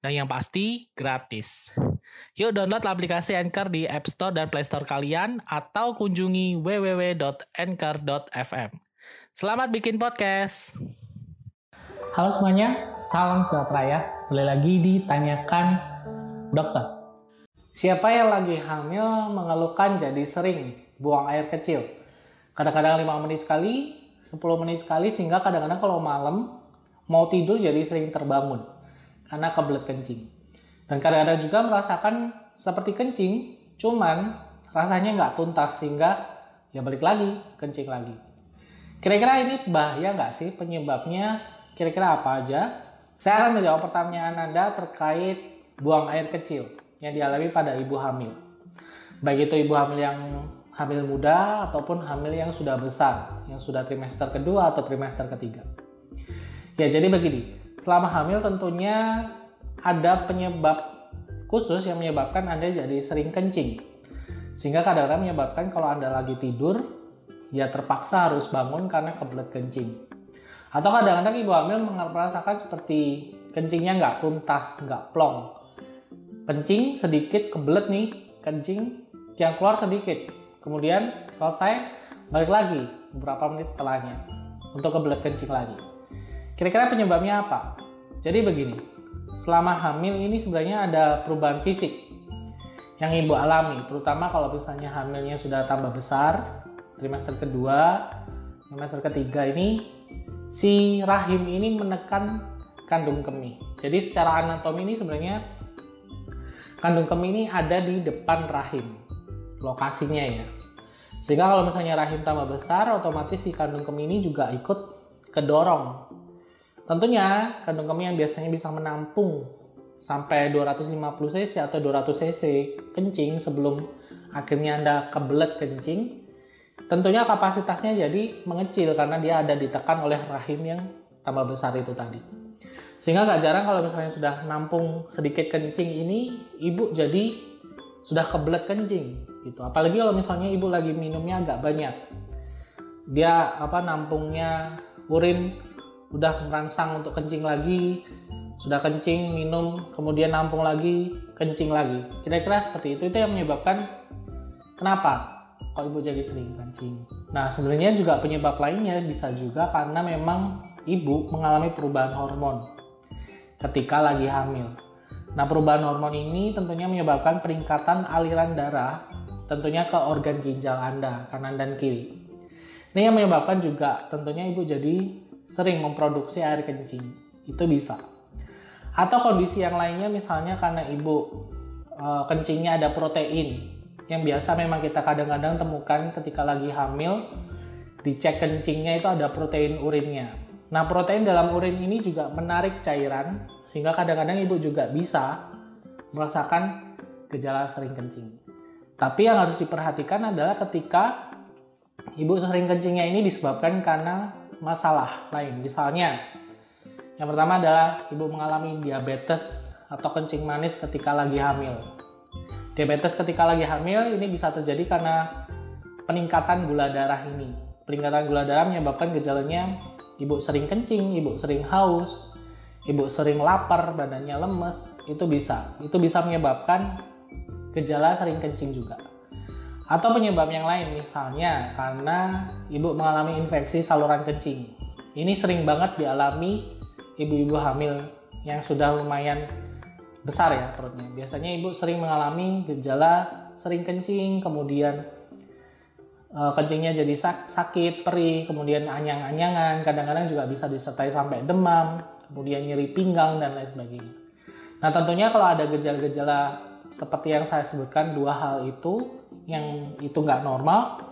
Dan yang pasti, gratis. Yuk download aplikasi Anchor di App Store dan Play Store kalian atau kunjungi www.anchor.fm. Selamat bikin podcast. Halo semuanya, salam sejahtera ya. Boleh lagi ditanyakan dokter. Siapa yang lagi hamil mengeluhkan jadi sering buang air kecil? Kadang-kadang 5 menit sekali, 10 menit sekali, sehingga kadang-kadang kalau malam mau tidur jadi sering terbangun karena kebelet kencing. Dan kadang-kadang juga merasakan seperti kencing, cuman rasanya nggak tuntas sehingga ya balik lagi, kencing lagi. Kira-kira ini bahaya nggak sih penyebabnya? Kira-kira apa aja? Saya akan menjawab pertanyaan Anda terkait buang air kecil yang dialami pada ibu hamil. Baik itu ibu hamil yang hamil muda ataupun hamil yang sudah besar, yang sudah trimester kedua atau trimester ketiga. Ya, jadi begini. Selama hamil tentunya ada penyebab khusus yang menyebabkan Anda jadi sering kencing. Sehingga kadang-kadang menyebabkan kalau Anda lagi tidur, ya terpaksa harus bangun karena kebelet kencing. Atau kadang-kadang ibu hamil merasakan seperti kencingnya nggak tuntas, nggak plong. Kencing sedikit, kebelet nih, kencing yang keluar sedikit. Kemudian selesai, balik lagi beberapa menit setelahnya untuk kebelet kencing lagi. Kira-kira penyebabnya apa? Jadi begini, selama hamil ini sebenarnya ada perubahan fisik yang ibu alami, terutama kalau misalnya hamilnya sudah tambah besar, trimester kedua, trimester ketiga ini, si rahim ini menekan kandung kemih. Jadi secara anatomi ini sebenarnya kandung kemih ini ada di depan rahim, lokasinya ya. Sehingga kalau misalnya rahim tambah besar, otomatis si kandung kemih ini juga ikut kedorong Tentunya kandung kemih yang biasanya bisa menampung sampai 250 cc atau 200 cc kencing sebelum akhirnya Anda kebelet kencing, tentunya kapasitasnya jadi mengecil karena dia ada ditekan oleh rahim yang tambah besar itu tadi. Sehingga gak jarang kalau misalnya sudah nampung sedikit kencing ini, ibu jadi sudah kebelet kencing gitu. Apalagi kalau misalnya ibu lagi minumnya agak banyak. Dia apa nampungnya urin udah merangsang untuk kencing lagi sudah kencing minum kemudian nampung lagi kencing lagi. Kira-kira seperti itu itu yang menyebabkan kenapa kok ibu jadi sering kencing. Nah sebenarnya juga penyebab lainnya bisa juga karena memang ibu mengalami perubahan hormon ketika lagi hamil. Nah perubahan hormon ini tentunya menyebabkan peningkatan aliran darah tentunya ke organ ginjal anda kanan dan kiri. Ini yang menyebabkan juga tentunya ibu jadi sering memproduksi air kencing. Itu bisa. Atau kondisi yang lainnya misalnya karena ibu e, kencingnya ada protein yang biasa memang kita kadang-kadang temukan ketika lagi hamil dicek kencingnya itu ada protein urinnya. Nah, protein dalam urin ini juga menarik cairan sehingga kadang-kadang ibu juga bisa merasakan gejala sering kencing. Tapi yang harus diperhatikan adalah ketika ibu sering kencingnya ini disebabkan karena masalah lain. Misalnya, yang pertama adalah ibu mengalami diabetes atau kencing manis ketika lagi hamil. Diabetes ketika lagi hamil ini bisa terjadi karena peningkatan gula darah ini. Peningkatan gula darah menyebabkan gejalanya ibu sering kencing, ibu sering haus, ibu sering lapar, badannya lemes, itu bisa. Itu bisa menyebabkan gejala sering kencing juga atau penyebab yang lain misalnya karena ibu mengalami infeksi saluran kencing. Ini sering banget dialami ibu-ibu hamil yang sudah lumayan besar ya perutnya. Biasanya ibu sering mengalami gejala sering kencing, kemudian e, kencingnya jadi sak sakit, perih, kemudian anyang-anyangan, kadang-kadang juga bisa disertai sampai demam, kemudian nyeri pinggang dan lain sebagainya. Nah tentunya kalau ada gejala-gejala seperti yang saya sebutkan dua hal itu yang itu nggak normal,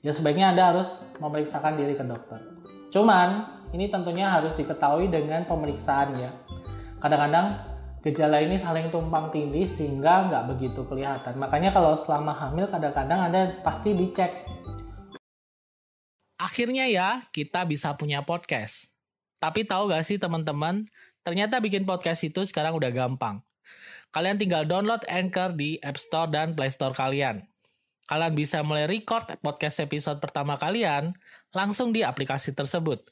ya sebaiknya Anda harus memeriksakan diri ke dokter. Cuman, ini tentunya harus diketahui dengan pemeriksaan ya. Kadang-kadang gejala ini saling tumpang tindih sehingga nggak begitu kelihatan. Makanya kalau selama hamil kadang-kadang ada pasti dicek. Akhirnya ya kita bisa punya podcast. Tapi tahu gak sih teman-teman, ternyata bikin podcast itu sekarang udah gampang. Kalian tinggal download Anchor di App Store dan Play Store kalian. Kalian bisa mulai record podcast episode pertama kalian langsung di aplikasi tersebut.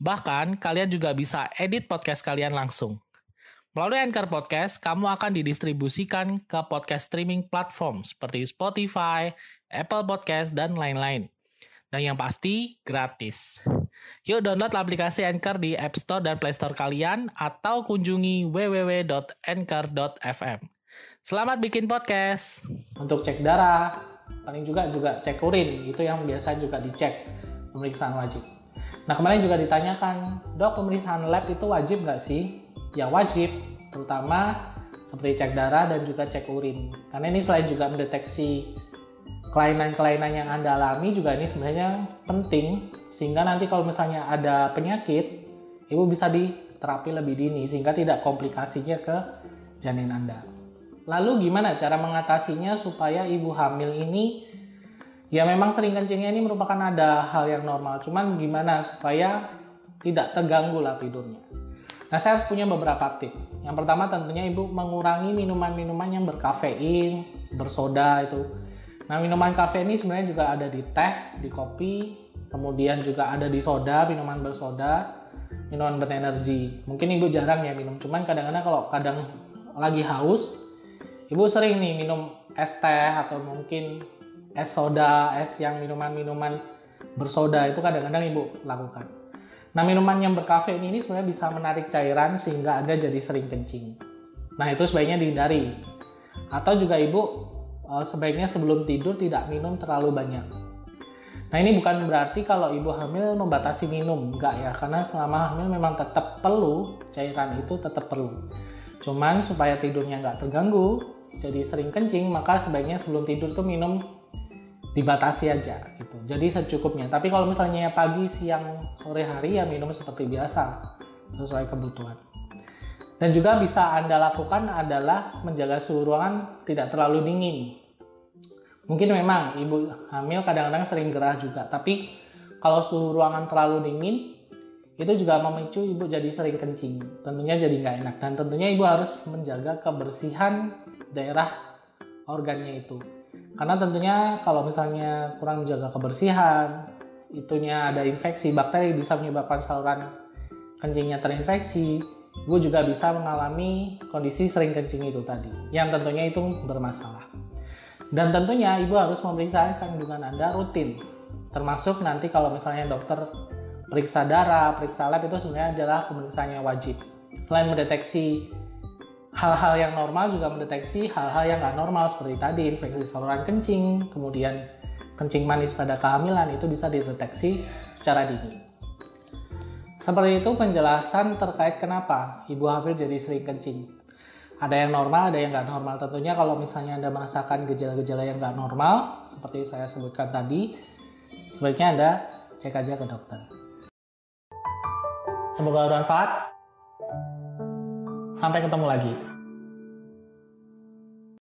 Bahkan, kalian juga bisa edit podcast kalian langsung. Melalui Anchor Podcast, kamu akan didistribusikan ke podcast streaming platform seperti Spotify, Apple Podcast, dan lain-lain. Dan yang pasti, gratis. Yuk download aplikasi Anchor di App Store dan Play Store kalian atau kunjungi www.anchor.fm. Selamat bikin podcast. Untuk cek darah, paling juga juga cek urin, itu yang biasa juga dicek, pemeriksaan wajib. Nah kemarin juga ditanyakan, dok pemeriksaan lab itu wajib nggak sih? ya wajib, terutama seperti cek darah dan juga cek urin. Karena ini selain juga mendeteksi kelainan-kelainan yang Anda alami juga ini sebenarnya penting sehingga nanti kalau misalnya ada penyakit, Ibu bisa diterapi lebih dini sehingga tidak komplikasinya ke janin Anda. Lalu gimana cara mengatasinya supaya ibu hamil ini ya memang sering kencingnya ini merupakan ada hal yang normal, cuman gimana supaya tidak terganggu lah tidurnya. Nah, saya punya beberapa tips. Yang pertama tentunya Ibu mengurangi minuman-minuman yang berkafein, bersoda itu. Nah, minuman kafein ini sebenarnya juga ada di teh, di kopi, kemudian juga ada di soda, minuman bersoda, minuman berenergi. Mungkin Ibu jarang ya minum, cuman kadang-kadang kalau kadang lagi haus, Ibu sering nih minum es teh atau mungkin es soda, es yang minuman-minuman bersoda itu kadang-kadang Ibu lakukan. Nah, minuman yang berkafein ini sebenarnya bisa menarik cairan sehingga Anda jadi sering kencing. Nah, itu sebaiknya dihindari. Atau juga Ibu sebaiknya sebelum tidur tidak minum terlalu banyak. Nah, ini bukan berarti kalau Ibu hamil membatasi minum, enggak ya, karena selama hamil memang tetap perlu, cairan itu tetap perlu. Cuman supaya tidurnya nggak terganggu, jadi sering kencing, maka sebaiknya sebelum tidur tuh minum dibatasi aja gitu. Jadi secukupnya. Tapi kalau misalnya pagi, siang, sore hari ya minum seperti biasa sesuai kebutuhan. Dan juga bisa Anda lakukan adalah menjaga suhu ruangan tidak terlalu dingin. Mungkin memang ibu hamil kadang-kadang sering gerah juga, tapi kalau suhu ruangan terlalu dingin itu juga memicu ibu jadi sering kencing. Tentunya jadi nggak enak dan tentunya ibu harus menjaga kebersihan daerah organnya itu karena tentunya kalau misalnya kurang menjaga kebersihan, itunya ada infeksi, bakteri bisa menyebabkan saluran kencingnya terinfeksi. Gue juga bisa mengalami kondisi sering kencing itu tadi, yang tentunya itu bermasalah. Dan tentunya ibu harus memeriksa kandungan Anda rutin, termasuk nanti kalau misalnya dokter periksa darah, periksa lab itu sebenarnya adalah pemeriksaan wajib. Selain mendeteksi hal-hal yang normal juga mendeteksi hal-hal yang nggak normal seperti tadi infeksi saluran kencing, kemudian kencing manis pada kehamilan itu bisa dideteksi secara dini. Seperti itu penjelasan terkait kenapa ibu hamil jadi sering kencing. Ada yang normal, ada yang nggak normal. Tentunya kalau misalnya Anda merasakan gejala-gejala yang nggak normal, seperti saya sebutkan tadi, sebaiknya Anda cek aja ke dokter. Semoga bermanfaat. Sampai ketemu lagi.